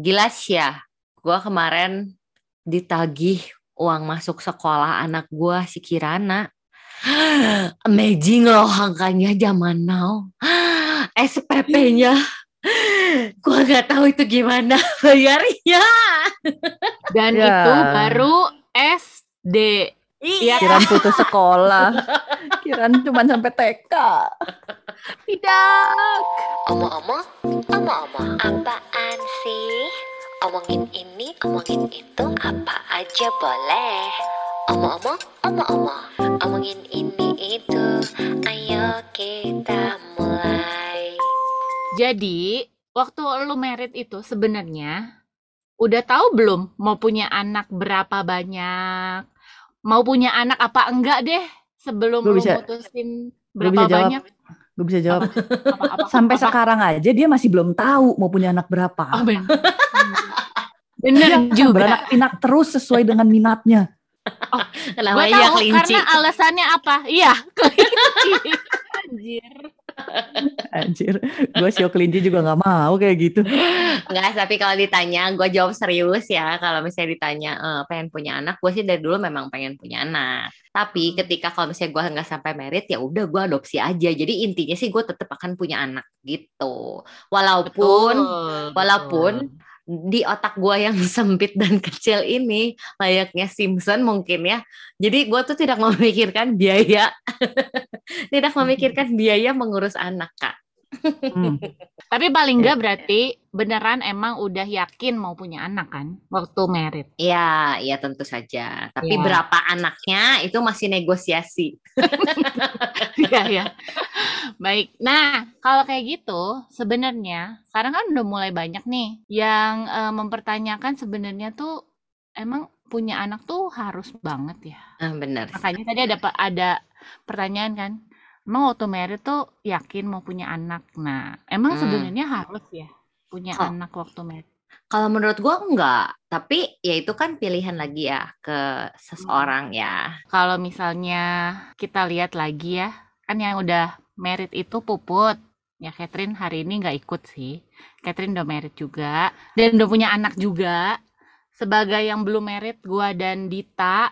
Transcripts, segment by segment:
Gila sih ya, gue kemarin ditagih uang masuk sekolah anak gue si Kirana. Amazing loh angkanya zaman now. SPP-nya. gue gak tahu itu gimana bayarnya. Dan Ya. itu baru SD. Iya. Kiran putus sekolah. Kiran cuma sampai TK. Tidak. Omong-omong, omong-omong, apaan sih? Omongin ini, omongin itu, apa aja boleh. Omong-omong, omong-omong, omongin ini itu, ayo kita mulai. Jadi, waktu lu merit itu sebenarnya udah tahu belum mau punya anak berapa banyak? Mau punya anak apa enggak deh sebelum Gua lu bisa- mutusin berapa bisa jawab. Gue bisa jawab. Apa, apa, Sampai apa? sekarang aja dia masih belum tahu mau punya anak berapa. Oh, bener. bener Dia akan juga. beranak pinak terus sesuai dengan minatnya. Kenapa Gue tahu kelinci? karena alasannya apa? Iya, kelinci. Anjir. Anjir, gue sio kelinci juga nggak mau kayak gitu. Enggak, tapi kalau ditanya, gue jawab serius ya. Kalau misalnya ditanya eh, pengen punya anak, gue sih dari dulu memang pengen punya anak. Tapi ketika kalau misalnya gue nggak sampai merit, ya udah gue adopsi aja. Jadi intinya sih gue tetap akan punya anak gitu. Walaupun Betul, walaupun betul. Di otak gue yang sempit dan kecil ini layaknya Simpson mungkin ya. Jadi gue tuh tidak memikirkan biaya, tidak memikirkan biaya mengurus anak kak. Hmm. Tapi paling enggak berarti beneran emang udah yakin mau punya anak kan waktu merit. Ya, ya tentu saja. Tapi Ya. berapa anaknya itu masih negosiasi. Iya ya. Baik. Nah, kalau kayak gitu sebenarnya sekarang kan udah mulai banyak nih yang eh, mempertanyakan sebenarnya tuh emang punya anak tuh harus banget ya. Ah, benar. Makanya tadi ada ada pertanyaan kan. Emang waktu merit tuh yakin mau punya anak. Nah, emang Hmm. sebenarnya harus ya punya Kok- anak waktu merit. Kalau menurut gue enggak, tapi ya itu kan pilihan lagi ya ke seseorang ya. Kalau misalnya kita lihat lagi ya, kan yang udah merit itu Puput. Ya Catherine hari ini nggak ikut sih. Catherine udah merit juga dan udah punya anak juga. Sebagai yang belum merit, gua dan Dita,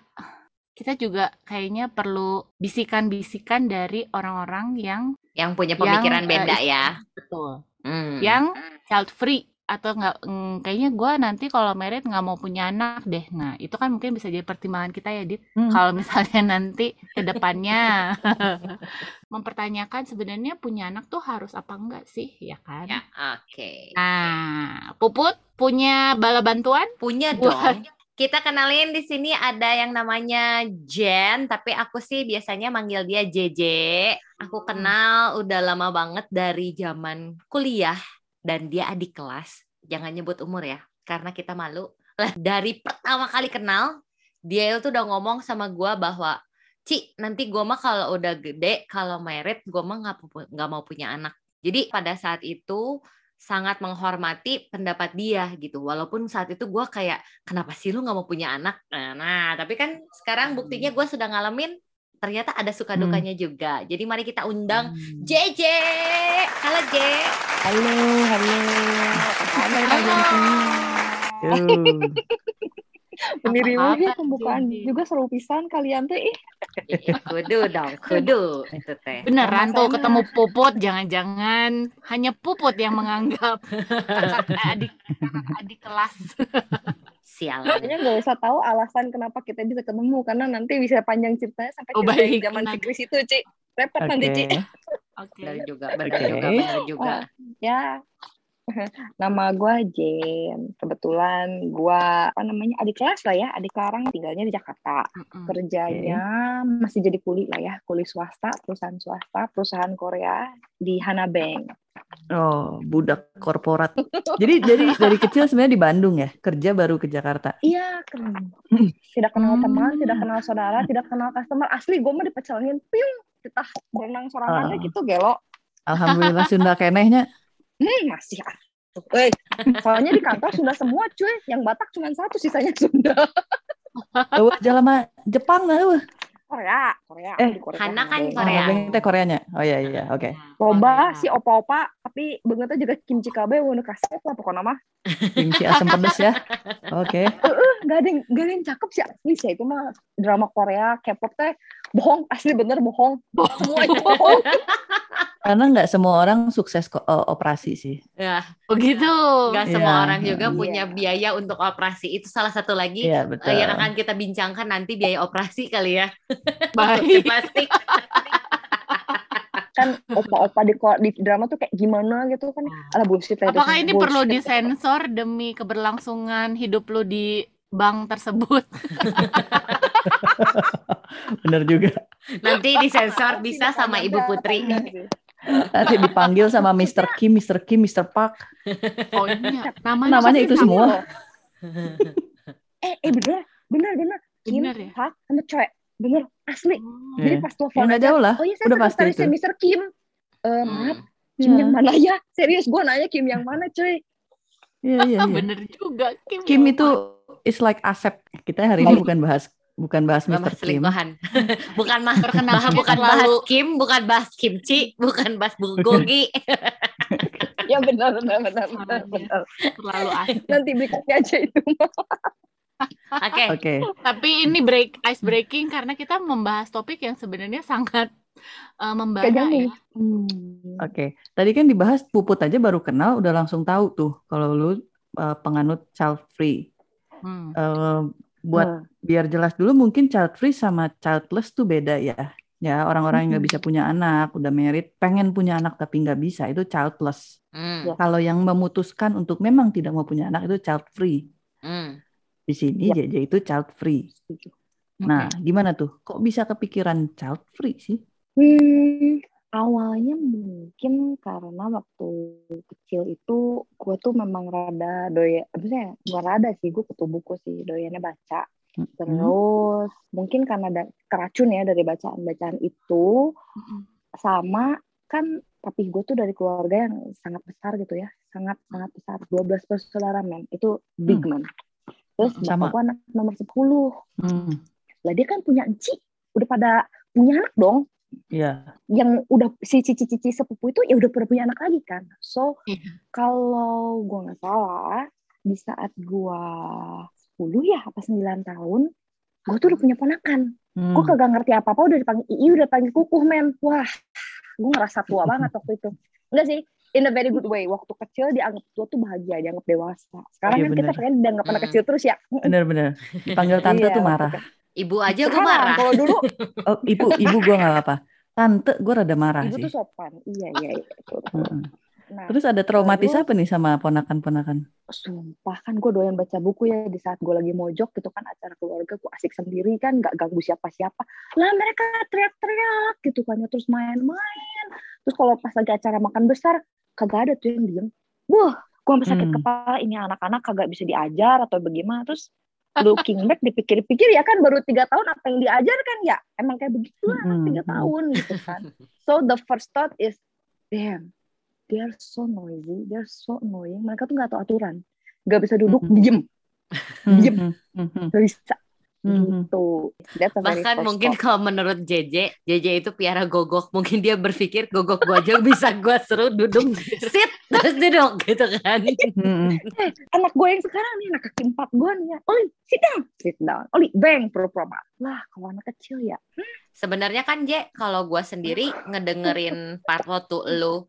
kita juga kayaknya perlu bisikan-bisikan dari orang-orang yang Yang punya Yang, pemikiran eh, beda is- ya. betul, Hmm. yang child free atau nggak mm, kayaknya gua nanti kalau merit nggak mau punya anak deh. Nah, itu kan mungkin bisa jadi pertimbangan kita ya, Dit. Hmm. Kalau misalnya nanti ke depannya mempertanyakan sebenarnya punya anak tuh harus apa enggak sih, ya kan? Ya, oke. Nah, Puput punya bala bantuan? Punya Buat- dong. Kita kenalin di sini ada yang namanya Jen, tapi aku sih biasanya manggil dia JJ. Aku kenal udah lama banget dari zaman kuliah dan dia adik kelas. Jangan nyebut umur ya, karena kita malu. Lah, dari pertama kali kenal, dia itu udah ngomong sama gua bahwa Ci, nanti gua mah kalau udah gede, kalau merit, gua mah nggak mau punya anak. Jadi pada saat itu sangat menghormati pendapat dia gitu. Walaupun saat itu gua kayak kenapa sih lu nggak mau punya anak? Nah, nah, tapi kan sekarang buktinya gue sudah ngalamin ternyata ada suka Hmm. dukanya juga. Jadi mari kita undang Hmm. JJ. Halo J. Halo, halo. Apa kabar Halo. kalian riuhnya kabar, pembukaan Jadi? juga seru pisan kalian tuh ih. Kudu dong, kudu itu teh. Beneran tuh ketemu Puput, jangan-jangan hanya Puput yang menganggap kakak adik kakak adik kelas. Sialan. Kayaknya nggak usah tahu alasan kenapa kita bisa ketemu karena nanti bisa panjang ceritanya sampai Oh, baik. zaman. Fikris itu, Ci. Repot nanti, Ci. Oke. Oke. Benar juga, benar Oke. juga, benar juga. Ya. Nama gua Jen. Kebetulan gua apa namanya adik kelas lah ya, adik sekarang tinggalnya di Jakarta. Mm-mm. Kerjanya masih jadi kuli lah ya, kuli swasta, perusahaan swasta, perusahaan Korea di Hana Bank. Oh, budak korporat. Jadi dari dari kecil sebenarnya di Bandung ya, kerja baru ke Jakarta. Iya, keren. Tidak kenal Hmm. teman, tidak kenal saudara, tidak kenal customer. Asli gue mah dipecelin, piung, kita berenang sorangan Ah. gitu, gelo. Alhamdulillah Sunda kenehnya. Hmm, masih atuh. Eh, soalnya di kantor sudah semua cuy, yang Batak cuma satu, sisanya Sunda. Eueuh jalama Jepang lah. Korea, Korea. Eh, di Korea. Hana kan. Korea. Ah, Beng teh Koreanya. Oh iya iya, oke. Loba si opa-opa, tapi bangetnya juga kimchi kabe mau kasih lah pokoknya mah. Kimchi asam pedas ya. Oke. Gak ada yang, gak ada yang cakep sih asli sih itu mah drama Korea, K-pop teh bohong, asli bener bohong. Semua itu bohong. Karena nggak semua orang sukses ko- eh, operasi sih. Ya, Begitu. nggak Iya, semua orang juga iya. punya biaya untuk operasi. Itu salah satu lagi Iya eh, betul. yang akan kita bincangkan nanti biaya operasi kali ya. Baik. Plastik. kan opa-opa di, di drama tuh kayak gimana gitu kan. Alah bullshit lah itu. Apakah ini perlu Bullshit. disensor demi keberlangsungan hidup lu di bank tersebut? Bener juga. Nanti disensor bisa sama Ibu Putri. Nanti dipanggil sama Mr. Kim, Mr. Kim, Mr. Park. Oh iya, namanya, Namanya itu semua. Eh, eh bener, bener, bener. Kim, Bener ya? Hak, sama cewek. Bener, asli. Oh. Jadi pas Ya telepon nggak aja, jauh lah. oh iya saya Udah pasti itu. Mr. Kim. Eh, maaf, Hmm. Kim Iya. yang mana ya? Serius, gue nanya Kim yang mana cuy. Iya iya. Iya. bener juga Kim. Kim ya itu is like Asep. Kita hari ini bukan bahas bukan bahas Nggak Mr. bahas Kim. selingkuhan. bukan mah Perkenalan bukan bahas Kim, bukan bahas kimchi, bukan bahas bulgogi. Ya benar, benar, benar, benar, Iya. benar. terlalu asik. Nanti berikutnya aja itu. Oke. Oke. Tapi ini break ice breaking karena kita membahas topik yang sebenarnya sangat uh, membara Gak nyambung. ya. Hmm. Oke. Tadi kan dibahas puput aja baru kenal udah langsung tahu tuh kalau lu uh, penganut child free. Hmm. Eh, buat Nah, biar jelas dulu mungkin child free sama childless tuh beda ya. Ya orang-orang yang nggak bisa punya anak, udah married, pengen punya anak tapi nggak bisa itu childless. Hmm, Ya. Kalau yang memutuskan untuk memang tidak mau punya anak itu child free. hmm. Di sini Ya. JJ itu child free. setuju. Nah, gimana tuh? Kok bisa kepikiran child free sih? Hmm, awalnya mungkin karena waktu kecil itu gue tuh memang rada doya, maksudnya bukan rada sih, gue kutu buku sih, doyannya baca. Hmm. Terus mungkin karena ada keracun ya dari bacaan-bacaan itu, Mm-mm. sama kan papi gue tuh dari keluarga yang sangat besar gitu ya, sangat sangat besar, 12 bersaudara men, itu big man. Terus Sama. bapak gue anak nomor 10, Hmm, lah dia kan punya enci, udah pada punya anak dong, ya. yang udah si cici-cici sepupu itu ya udah pada punya anak lagi kan. So Iya. kalau gua nggak salah di saat gua 10 ya apa 9 tahun, gua tuh udah punya ponakan. Hmm. Gua kagak ngerti apa-apa udah dipanggil Ii, udah dipanggil kukuh men. Wah, gua ngerasa tua banget waktu itu. Enggak sih, in a very good way. Waktu kecil dianggap tua tuh bahagia, dianggap dewasa. Sekarang Iya, kan kita pengen dianggap anak Hmm. kecil terus ya. Bener-bener. Dipanggil tante Iya, tuh marah. Ibu aja gue marah. Kalau dulu Oh, ibu, ibu gue nggak apa-apa. Tante gue rada marah ibu sih. tuh sopan. Iya, iya, iya. Nah, Terus ada traumatis Terus- apa nih sama ponakan-ponakan? sumpah kan gue doyan baca buku ya di saat gue lagi mojok gitu kan acara keluarga gue asik sendiri kan nggak ganggu siapa-siapa lah mereka teriak-teriak gitu kan ya terus main-main terus kalau pas lagi acara makan besar kagak ada tuh yang diem wah gue sampai sakit Hmm. kepala ini anak-anak kagak bisa diajar atau bagaimana terus looking back dipikir-pikir ya kan baru tiga tahun apa yang diajar kan ya emang kayak begitu lah Mm-mm. tiga tahun gitu kan so the first thought is damn they are so noisy they are so annoying. Mereka tuh nggak tahu aturan. Nggak bisa duduk Mm-mm. diem. Diem. Mhm, mhm, nggak bisa. Mhm. gitu. Bahkan mungkin kalau menurut JJ, JJ itu piara gogok. Mungkin dia berpikir gogok gua aja bisa gua seru duduk sit terus duduk gitu kan. Mhm. eh, anak gue yang sekarang nih anak kaki empat gue nih ya. Oli sit down. Sit down. Oli bang pura-pura lah kalau anak kecil ya. Sebenarnya kan J, kalau gua sendiri ngedengerin part waktu lu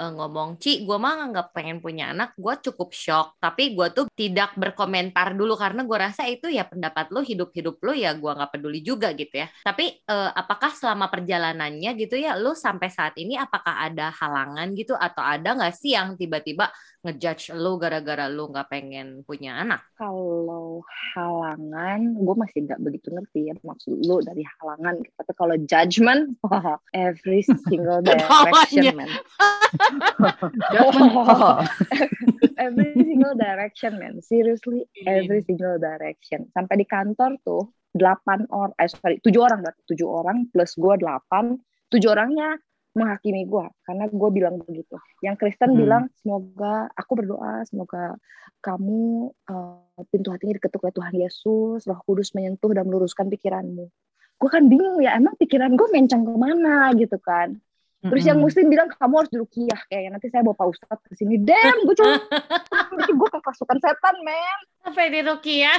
eh, ngomong, Ci, gua mah nggak pengen punya anak, gua cukup shock. Tapi gua tuh tidak berkomentar dulu karena gua rasa itu ya pendapat lu, hidup-hidup lu ya gua nggak peduli juga gitu ya. Tapi eh, apakah selama perjalanannya gitu ya, lu sampai saat ini apakah ada halangan gitu atau ada nggak sih yang tiba-tiba ngejudge lu gara-gara lu nggak pengen punya anak? kalau halangan gue masih nggak begitu ngerti ya maksud lu dari halangan. Tapi kalau judgment wah, every single direction man. Oh, every single direction man. Seriously every single direction. Sampai di kantor tuh delapan orang eh sorry tujuh orang tujuh orang plus gue delapan. Tujuh orangnya menghakimi gue karena gue bilang begitu yang Kristen Hmm. bilang semoga aku berdoa semoga kamu eh, pintu hatinya diketuk oleh Tuhan Yesus Roh Kudus menyentuh dan meluruskan pikiranmu gue kan bingung ya emang pikiran gue mencang ke mana gitu kan Terus yang Mm-mm. muslim bilang kamu harus dirukiah kayak nanti saya bawa Pak Ustadz ke sini. Damn, gue cuma bikin gue kepasukan setan, men. Sampai di Rukia.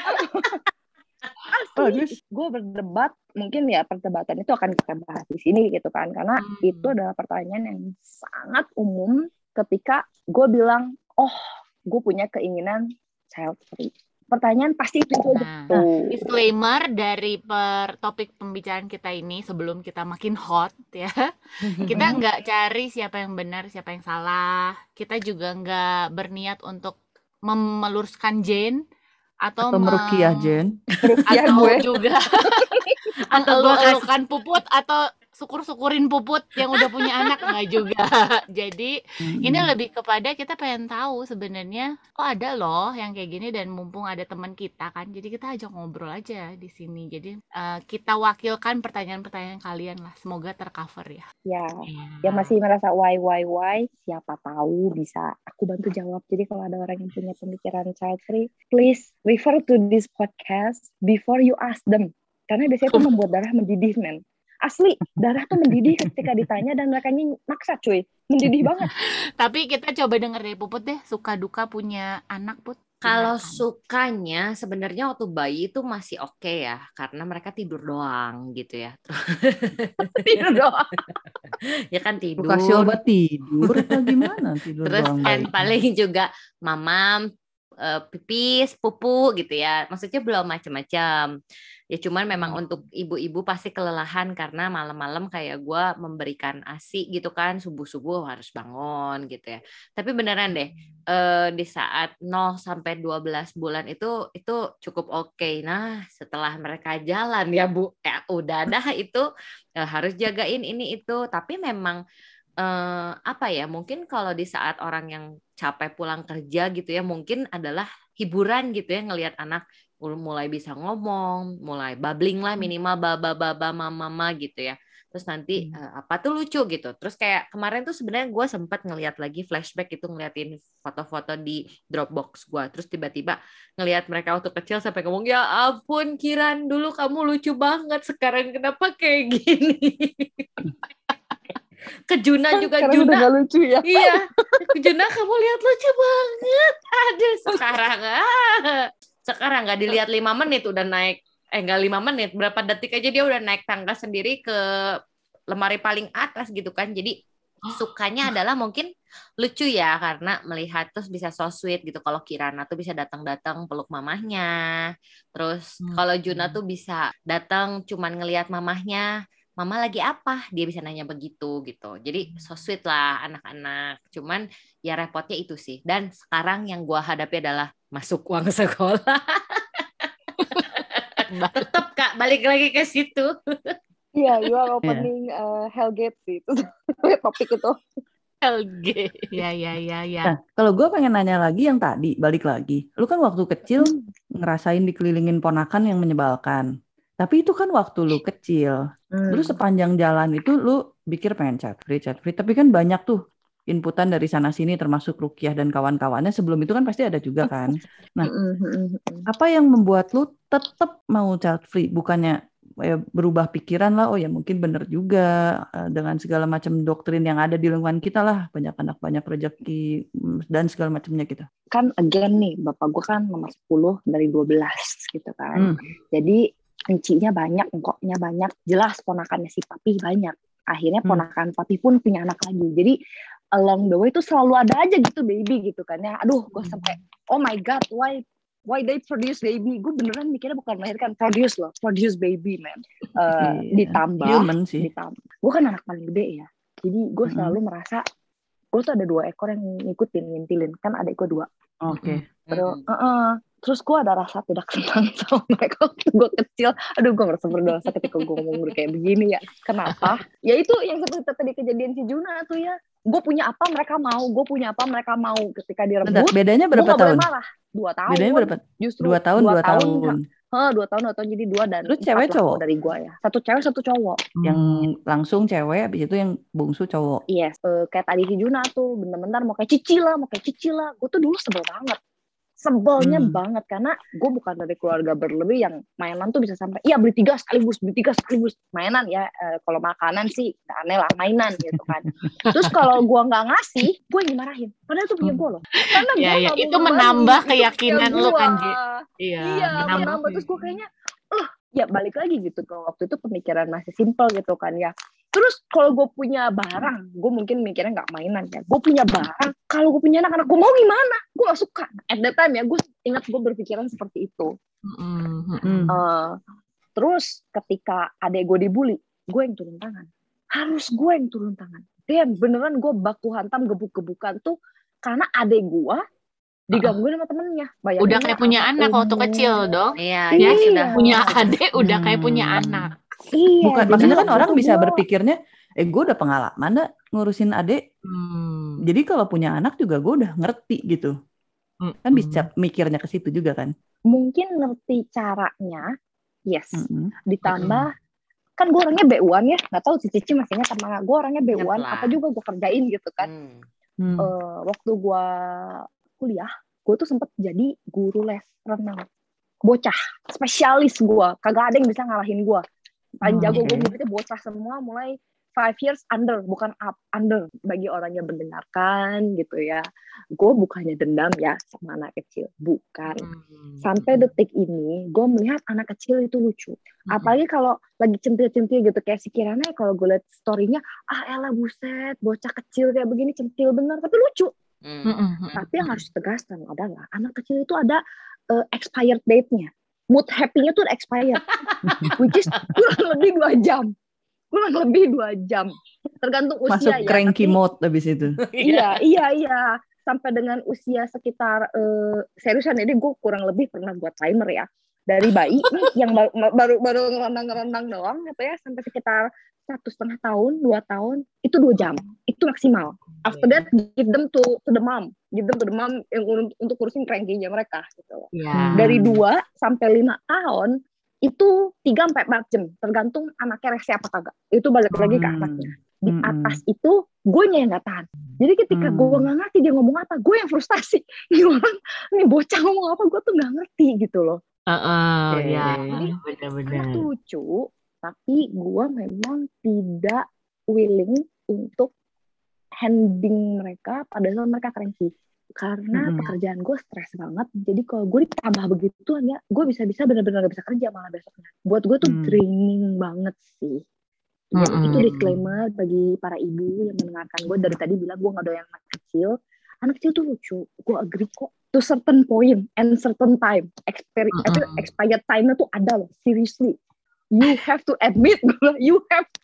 Bagus. Gue berdebat, mungkin ya perdebatan itu akan kita bahas di sini gitu kan. Karena Hmm. itu adalah pertanyaan yang sangat umum ketika gue bilang, oh gue punya keinginan child free. Pertanyaan pasti itu, Nah, tuh. disclaimer dari per topik pembicaraan kita ini sebelum kita makin hot ya. Kita nggak cari siapa yang benar, siapa yang salah. Kita juga nggak berniat untuk memeluruskan Jane atau, Atau merukiah. Rukiah atau gue. juga Atau gua kasih- elok-elokan puput atau syukur-syukurin puput yang udah punya anak nggak juga. Jadi ini Mm-mm. lebih kepada kita pengen tahu sebenarnya oh ada loh yang kayak gini dan mumpung ada teman kita kan jadi kita ajak ngobrol aja di sini jadi eh, kita wakilkan pertanyaan-pertanyaan kalian lah semoga tercover ya Ya, Iya. yang masih merasa why why why siapa tahu bisa aku bantu jawab jadi kalau ada orang yang punya pemikiran child free please refer to this podcast before you ask them karena biasanya itu membuat darah mendidih men asli darah tuh mendidih ketika ditanya dan mereka ini maksa cuy mendidih banget tapi kita coba denger dari puput deh suka duka punya anak put Kalau sukanya sebenarnya waktu bayi itu masih oke ya karena mereka tidur doang gitu ya. tidur doang ya kan tidur. kasih obat tidur atau gimana tidur Terus doang kan bayi? paling juga mamam eh, pipis, pupu gitu ya. Maksudnya belum macam-macam. Ya cuman memang untuk ibu-ibu pasti kelelahan karena malam-malam kayak gua memberikan ASI gitu kan, subuh-subuh harus bangun gitu ya. Tapi beneran deh eh, di saat 0 sampai 12 bulan itu itu cukup oke. Nah, setelah mereka jalan ya Bu, ya udah dah itu eh, harus jagain ini itu. Tapi memang eh, apa ya? Mungkin kalau di saat orang yang capek pulang kerja gitu ya, mungkin adalah hiburan gitu ya ngelihat anak mulai bisa ngomong, mulai babbling lah minimal baba baba mama mama gitu ya. Terus nanti eh, apa tuh lucu gitu. Terus kayak kemarin tuh sebenarnya gue sempat ngeliat lagi flashback itu ngeliatin foto-foto di Dropbox gue. Terus tiba-tiba ngelihat mereka waktu kecil sampai ngomong ya ampun Kiran dulu kamu lucu banget sekarang kenapa kayak gini. Ke Juna juga udah Juna gak lucu ya Iya, Juna kamu lihat lucu banget. Aduh, sekarang ah. Sekarang nggak dilihat lima menit udah naik. Eh nggak lima menit, berapa detik aja dia udah naik tangga sendiri ke lemari paling atas gitu kan. Jadi sukanya adalah mungkin lucu ya karena melihat terus bisa so sweet gitu. Kalau Kirana tuh bisa datang-datang peluk mamahnya. Terus Hmm. kalau Juna tuh bisa datang cuman ngelihat mamahnya mama lagi apa? Dia bisa nanya begitu gitu. Jadi so sweet lah anak-anak. Cuman ya repotnya itu sih. Dan sekarang yang gua hadapi adalah masuk uang sekolah. Tetap kak. Balik lagi ke situ. Iya, you are opening uh, Hellgate sih. Itu topik itu. LG ya ya ya ya Nah, kalau gue pengen nanya lagi yang tadi, balik lagi. Lu kan waktu kecil ngerasain dikelilingin ponakan yang menyebalkan. Tapi itu kan waktu lu kecil. Lu sepanjang jalan itu lu pikir pengen chat free, chat free. Tapi kan banyak tuh inputan dari sana sini termasuk Rukiah dan kawan-kawannya. Sebelum itu kan pasti ada juga kan. Nah, Mm, mm, mm, mm. apa yang membuat lu tetap mau child free bukannya ya, berubah pikiran lah oh ya mungkin bener juga eh, dengan segala macam doktrin yang ada di lingkungan kita lah banyak anak banyak rezeki mm, dan segala macamnya gitu kan again nih bapak gue kan nomor 10 dari 12 gitu kan Hmm. jadi encinya banyak engkoknya banyak jelas ponakannya si papi banyak. Akhirnya Hmm. ponakan papi pun punya anak lagi. Jadi along the way itu selalu ada aja gitu baby gitu kan ya. Aduh gue sampai oh my god why why they produce baby? Gue beneran mikirnya bukan melahirkan produce loh produce baby man. Eh, Iya. ditambah human sih. ditambah gue kan anak paling gede ya. Jadi gue Mm-mm. selalu merasa gue tuh ada dua ekor yang ngikutin ngintilin. Kan ada gue dua. Oke. Terus, uh-uh. Terus gue ada rasa tidak senang sama mereka waktu gue kecil. Aduh, gue merasa berdosa ketika gue ngomong kayak begini ya. Kenapa? ya itu yang seperti tadi kejadian si Juna tuh ya. Gue punya apa mereka mau, gue punya apa mereka mau. Ketika Bentar, direbut, bedanya gue berapa boleh tahun marah. Dua tahun. bedanya berapa Justru dua tahun dua tahun dua tahun, dua tahun. Jadi dua dan Lu cewek cowok? dari gue ya. Satu cewek, satu cowok. yang langsung cewek habis itu yang bungsu cowok Yes, eh, kayak tadi si Juna tuh, bener-bener mau kayak cici lah, mau kayak cici lah. Gue tuh dulu sebel banget. Sebelnya Hmm. banget karena gue bukan dari keluarga berlebih yang mainan tuh bisa sampai iya beli tiga sekaligus beli tiga sekaligus mainan ya Eh, kalau makanan sih nggak aneh lah mainan gitu kan terus kalau gue nggak ngasih gue dimarahin padahal itu punya gue loh karena nggak mau Itu menambah keyakinan lu kan, Ji. Iya, Iya, menambah terus gue kayaknya, eh ya balik lagi gitu. Kalau waktu itu pemikiran masih simpel gitu kan ya. Terus kalau gue punya barang, gue mungkin mikirnya nggak mainan ya. Gue punya barang, kalau gue punya anak-anak gue mau gimana? Gue gak suka. At that time ya, gue ingat gue berpikiran seperti itu. Mm-mm. Hmm. Eh, terus ketika adek gue dibully, gue yang turun tangan. Harus gue yang turun tangan. Damn, beneran gue baku hantam gebuk-gebukan tuh karena adek gue digangguin sama temennya. Bayangin Udah ya, kayak punya anak waktu kecil dong. Iya, Iya. dia sudah Punya adik udah kayak Hmm. punya anak. Iya, Bukan, maksudnya kan orang bisa gua- berpikirnya, eh gue udah pengalaman dah ngurusin adik. Hmm. Jadi kalau punya anak juga gue udah ngerti gitu. Kan Mm-mm. bisa mikirnya ke situ juga kan. mungkin ngerti caranya, yes. Mm-mm. Ditambah kan gue orangnya B1 ya, nggak tahu si Cici masih ingat nggak. Gue orangnya B1, Ingat lah. apa juga gue kerjain gitu kan. Hmm. Hmm. Eh, waktu gue kuliah, gue tuh sempet jadi guru les renang. Bocah, spesialis gue, kagak ada yang bisa ngalahin gue. Paling Hmm, jago gue oke. muridnya bocah semua, mulai five years under, bukan up, under. Bagi orang yang mendengarkan gitu ya. Gue bukannya dendam ya sama anak kecil, bukan. Hmm. sampai detik ini gue melihat anak kecil itu lucu apalagi kalau lagi centil-centil gitu kayak si Kirana ya, kalau gue liat storynya ah elah buset bocah kecil kayak begini centil bener tapi lucu Hmm. Tapi yang harus tegaskan adalah anak kecil itu ada eh, expired date-nya mood happy-nya tuh expired which is kurang lebih dua jam. Kurang lebih dua jam. Tergantung usia Masuk ya cranky tapi- mode habis itu. iya. Iya iya sampai dengan usia sekitar eh, seriusan ini gue kurang lebih pernah buat timer ya dari bayi nih, yang baru baru baru ngerendang ngerendang doang gitu ya sampai sekitar satu setengah tahun dua tahun itu dua jam itu maksimal after that give them to, to the mom give them to the mom yang untuk, untuk urusin cranky-nya mereka gitu Iya. Hmm. dari dua sampai lima tahun itu tiga sampai empat jam tergantung anaknya rese apa kagak itu balik lagi ke Hmm. anaknya di Mm-mm. atas itu gue yang nggak tahan jadi ketika Hmm. gue nggak ngerti dia ngomong apa gue yang frustasi ini orang ini bocah ngomong apa gue tuh nggak ngerti gitu loh Heeh, Oke. ya, Jadi, benar-benar. anak lucu tapi gue memang tidak willing untuk handing mereka pada saat mereka cranky karena Mm-mm. pekerjaan gue stres banget jadi kalau gue ditambah begituan ya gue bisa-bisa benar-benar gak bisa kerja malah besoknya buat gue tuh Hmm. draining banget sih Jadi Mm-mm. itu disclaimer bagi para ibu yang mendengarkan gue dari tadi bilang gue gak doyan anak kecil anak kecil tuh lucu gue agree kok to certain point and certain time Mm-mm. apa, expired time-nya tuh ada loh seriously you have to admit you have to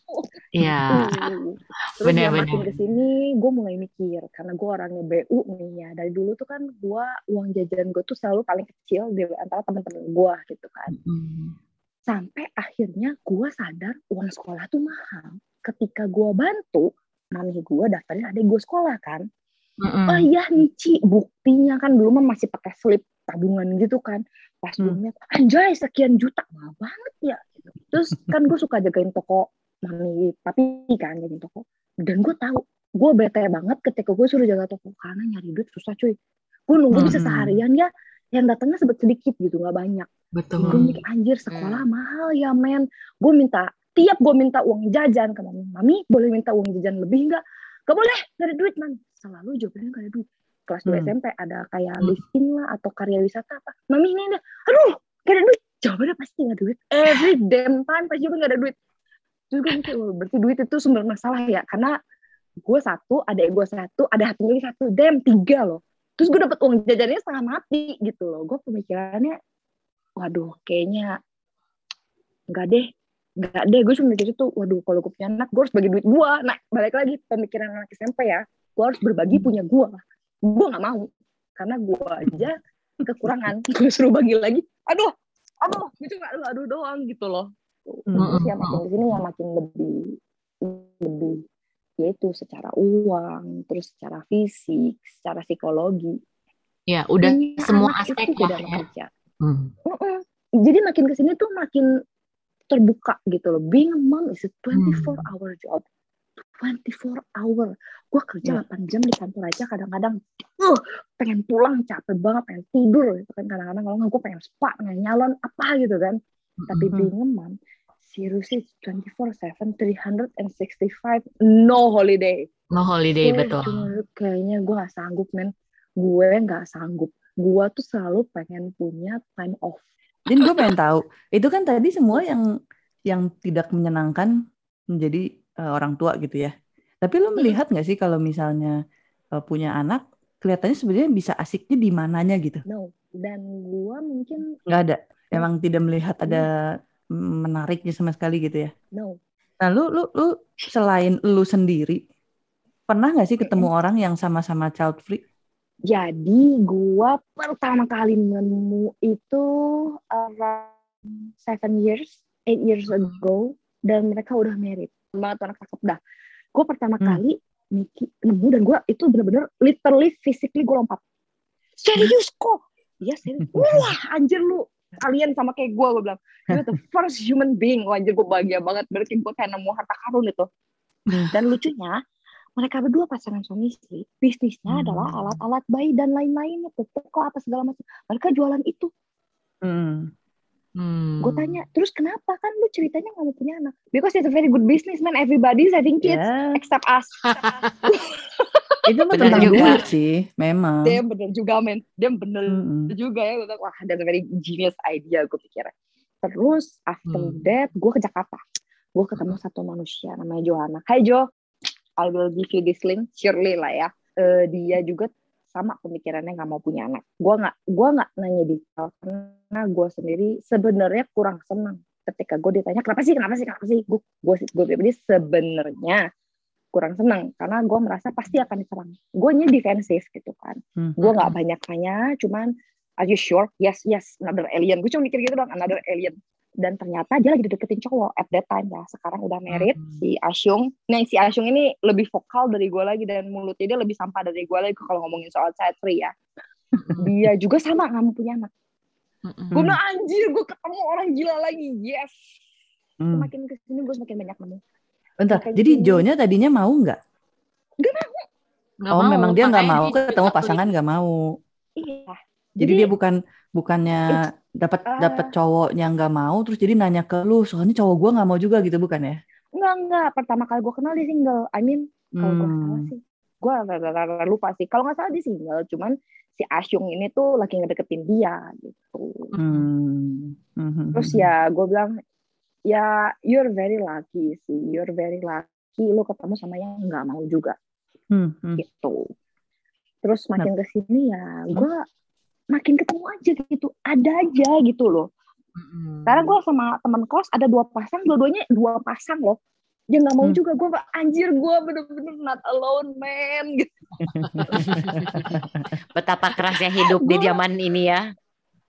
Iya. Uh. Terus ya Benar-benar. makin ke sini gue mulai mikir karena gue orangnya BU nih ya dari dulu tuh kan gue uang jajan gue tuh selalu paling kecil di antara teman-teman gue gitu kan Mm. sampai akhirnya gue sadar uang sekolah tuh mahal ketika gue bantu mami gue daftarin adik gue sekolah kan Mm-mm. oh iya nih Ci. Buktinya kan dulu mah masih pakai slip tabungan gitu kan. Pas liat anjay sekian juta. Mahal banget ya. Terus kan gue suka jagain toko mami papi kan jagain toko. Dan gue tahu gue bete banget ketika gue suruh jaga toko karena nyari duit susah cuy. Gue nunggu bisa Hmm. seharian ya yang datangnya sebet sedikit gitu nggak banyak. Betul. gue mikir anjir sekolah mahal ya men. Gue minta tiap gue minta uang jajan ke mami mami boleh minta uang jajan lebih nggak gak boleh gak ada duit man selalu jawabannya gak ada duit. Kelas 2 Hmm. SMP ada kayak Hmm. lah atau karya wisata apa. Mami ini ada aduh gak ada duit. Jawabannya pasti gak ada duit. Every damn time pasti jawabannya gak ada duit. Terus gue mikir "Wah, berarti duit itu sumber masalah ya? Karena gue satu ada gue satu ada hati lagi satu. Damn tiga loh. Terus gue dapet uang jajannya setengah mati gitu loh. Gue pemikirannya waduh kayaknya nggak deh nggak deh gue cuma mikir itu waduh kalau gue punya anak gue harus bagi duit gue nah balik lagi pemikiran anak SMP ya. Gue harus berbagi punya gue gue nggak mau karena gue aja kekurangan. Gue suruh bagi lagi aduh aduh gue cuma aduh aduh doang gitu loh. Terus ya makin ke sini ya makin lebih lebih yaitu secara uang terus secara fisik secara psikologi. Ya, udah Punya semua anak aspek itu lah beda ya. Hmm. Jadi makin ke sini tuh makin terbuka gitu loh. Being a mom is a 24 hour job. 24 hour. Gue kerja Iya. 8 jam di kantor aja kadang-kadang uh, pengen pulang capek banget, pengen tidur gitu kan. Kadang-kadang kalau gue pengen spa, pengen nyalon apa gitu kan. Tapi Mhm. being a mom, seriously 24/7, 365, no holiday. No holiday, Gue betul. kayaknya gue gak sanggup men. Gue gak sanggup. Gue tuh selalu pengen punya time off. Dan gue pengen tahu, itu kan tadi semua yang yang tidak menyenangkan menjadi eh, orang tua gitu ya. Tapi lo melihat nggak sih kalau misalnya eh, punya anak, kelihatannya sebenarnya bisa asiknya di mananya gitu? No. Dan gue mungkin Nggak ada. Emang tidak melihat ada menariknya sama sekali gitu ya. no. Nah, lu lu lu selain lu sendiri, pernah nggak sih ketemu orang yang sama-sama child free? Jadi gue pertama kali nemu itu around seven years, eight years ago, dan mereka udah married. Banget anak cakep dah. Gue pertama Hmm. kali mikir nemu dan gue itu bener-bener literally physically gue lompat. Serius kok? Iya serius. Wah anjir lu alien sama kayak gue gue bilang. You're the first human being. Wah anjir gue bahagia banget. Berarti gue kayak nemu harta karun itu. Hmm. Dan lucunya mereka berdua pasangan suami istri. Bisnisnya Hmm. adalah alat-alat bayi dan lain-lainnya pupuk apa segala macam. Mereka jualan itu. Hmm. Hmm. gue tanya terus kenapa? Kan lu ceritanya nggak mau punya anak. Because it's a very good business man. Everybody's having kids Ya, except us. Itu mah tentang juga. duit sih, memang. dia bener juga men. Dia bener Mm-mm. juga ya. Gue wah that's a very genius idea gue pikir. Terus after Hmm. that gue ke Jakarta. Gue ketemu satu manusia namanya Johanna. Hai Jo I will give you this link surely lah ya. Eh, dia juga sama pemikirannya nggak mau punya anak. Gue nggak gue nggak nanya detail karena gue sendiri sebenarnya kurang senang ketika gue ditanya kenapa sih kenapa sih kenapa sih? Gue gue gue pribadi sebenarnya kurang senang karena gue merasa pasti akan diserang. Gue nya defensif gitu kan. Hmm. gue nggak banyak tanya cuman are you sure? Yes yes another alien. Gue cuma mikir gitu doang another alien dan ternyata dia lagi deketin cowok at that time ya sekarang udah married Hmm. si Asyung nah si Asyung ini lebih vokal dari gue lagi dan mulutnya dia lebih sampah dari gue lagi kalau ngomongin soal child free ya dia juga sama nggak mau punya anak Mm-mm. gue bilang anjir gue ketemu orang gila lagi yes Hmm. semakin ke sini gue semakin banyak nemu Bentar, jadi sini. Jo-nya tadinya mau nggak? Nggak oh, mau, memang dia nggak mau ketemu pasangan nggak mau. iya Jadi, dia bukan bukannya dapat ah. dapat cowoknya nggak mau, terus jadi nanya ke lu, soalnya cowok gua nggak mau juga gitu bukan ya? enggak enggak pertama kali gue kenal dia single I mean kalau gue salah Hmm. sih gue lupa sih kalau nggak salah dia single cuman si Asyung ini tuh lagi ngedeketin dia gitu Hmm. Hmm. terus ya gue bilang ya you're very lucky sih you're very lucky lu ketemu sama yang nggak mau juga Hmm. Hmm. gitu terus makin ke sini ya gue makin ketemu aja gitu ada aja gitu loh sekarang gue sama teman kos ada dua pasang dua-duanya dua pasang loh dia nggak mau Hmm. juga gue anjir gue bener-bener not alone man gitu. Betapa kerasnya hidup di Gua- zaman ini ya.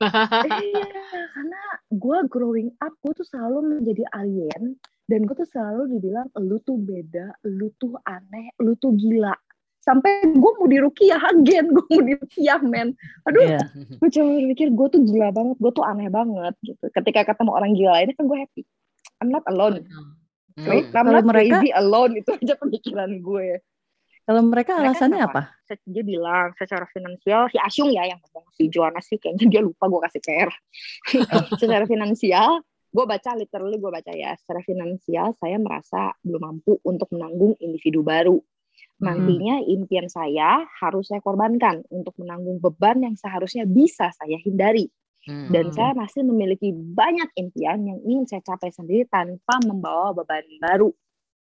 iya karena gue growing up gue tuh selalu menjadi alien dan gue tuh selalu dibilang lu tuh beda lu tuh aneh lu tuh gila sampai gue mau dirukiah again gue mau dirukiah men. Aduh Iya. gue cuma mikir gue tuh gila banget gue tuh aneh banget gitu. Ketika ketemu orang gila ini kan gue happy. I'm not alone. Hmm. I'm Kalau not mereka- crazy alone itu aja pemikiran gue. Kalau mereka Mereka alasannya kenapa? apa? Se- dia bilang secara finansial si Asyung ya yang ngomong si Joanna sih kayaknya dia lupa gue kasih PR secara finansial gue baca literally gue baca ya. Secara finansial saya merasa belum mampu untuk menanggung individu baru nantinya impian saya harus saya korbankan untuk menanggung beban yang seharusnya bisa saya hindari Hmm. dan Hmm. saya masih memiliki banyak impian yang ingin saya capai sendiri tanpa membawa beban baru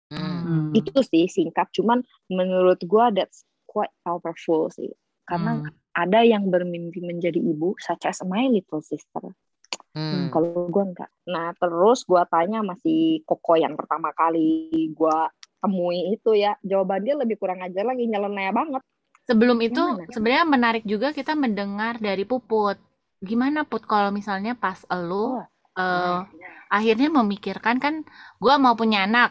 Hmm. Hmm. itu sih singkat cuman menurut gua that's quite powerful sih karena Hmm. ada yang bermimpi menjadi ibu such as my little sister Hmm. kalau gua enggak nah terus gua tanya masih koko yang pertama kali gua temui itu ya jawaban dia lebih kurang ajar lagi nyeleneh banget Sebelum itu Gimana? sebenarnya menarik juga kita mendengar dari Puput. Gimana Put kalau misalnya pas elu Oh, eh, akhirnya memikirkan kan gua mau punya anak,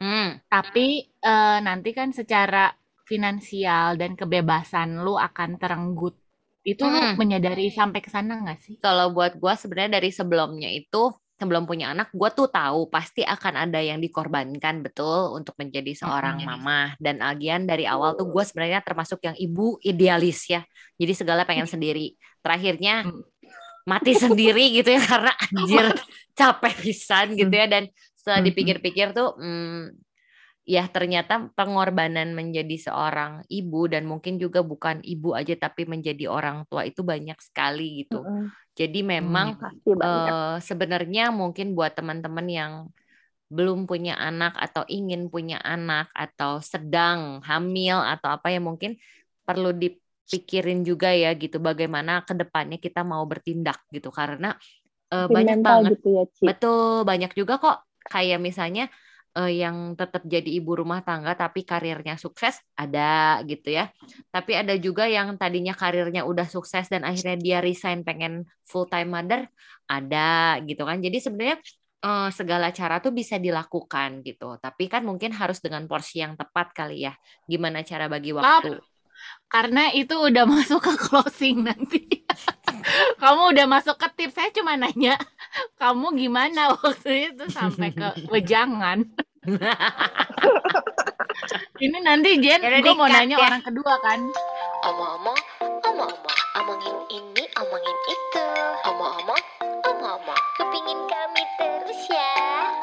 Hmm. tapi eh, nanti kan secara finansial dan kebebasan lu akan terenggut. Itu lu Hmm. menyadari sampai ke sana nggak sih? Kalau buat gua sebenarnya dari sebelumnya itu sebelum punya anak, gue tuh tahu pasti akan ada yang dikorbankan betul untuk menjadi seorang Mm-mm. mama. Dan agian dari awal tuh gue sebenarnya termasuk yang ibu idealis ya. Jadi segala pengen sendiri. Terakhirnya Mm. mati sendiri gitu ya karena anjir capek pisan gitu ya. Dan setelah dipikir-pikir tuh, hmm, ya ternyata pengorbanan menjadi seorang ibu dan mungkin juga bukan ibu aja tapi menjadi orang tua itu banyak sekali gitu. Mm-mm. Jadi memang banyak. eh, sebenarnya mungkin buat teman-teman yang belum punya anak atau ingin punya anak atau sedang hamil atau apa ya mungkin perlu dipikirin juga ya gitu bagaimana ke depannya kita mau bertindak gitu karena Mungkin banyak banget gitu ya, Ci. betul banyak juga kok kayak misalnya eh, yang tetap jadi ibu rumah tangga tapi karirnya sukses ada gitu ya. Tapi ada juga yang tadinya karirnya udah sukses dan akhirnya dia resign pengen full time mother ada gitu kan. Jadi sebenarnya eh, segala cara tuh bisa dilakukan gitu. Tapi kan mungkin harus dengan porsi yang tepat kali ya. Gimana cara bagi waktu? Karena itu udah masuk ke closing nanti. kamu udah masuk ke tips. Saya cuma nanya, kamu gimana waktu itu sampai ke wejangan? Ini nanti Jen, gue mau nanya ya. orang kedua kan. Omong-omong, omong-omong, omongin ini, omongin itu. Omong-omong, omong-omong, kepingin kami terus ya.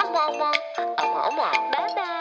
Omong-omong, omong-omong, bye-bye.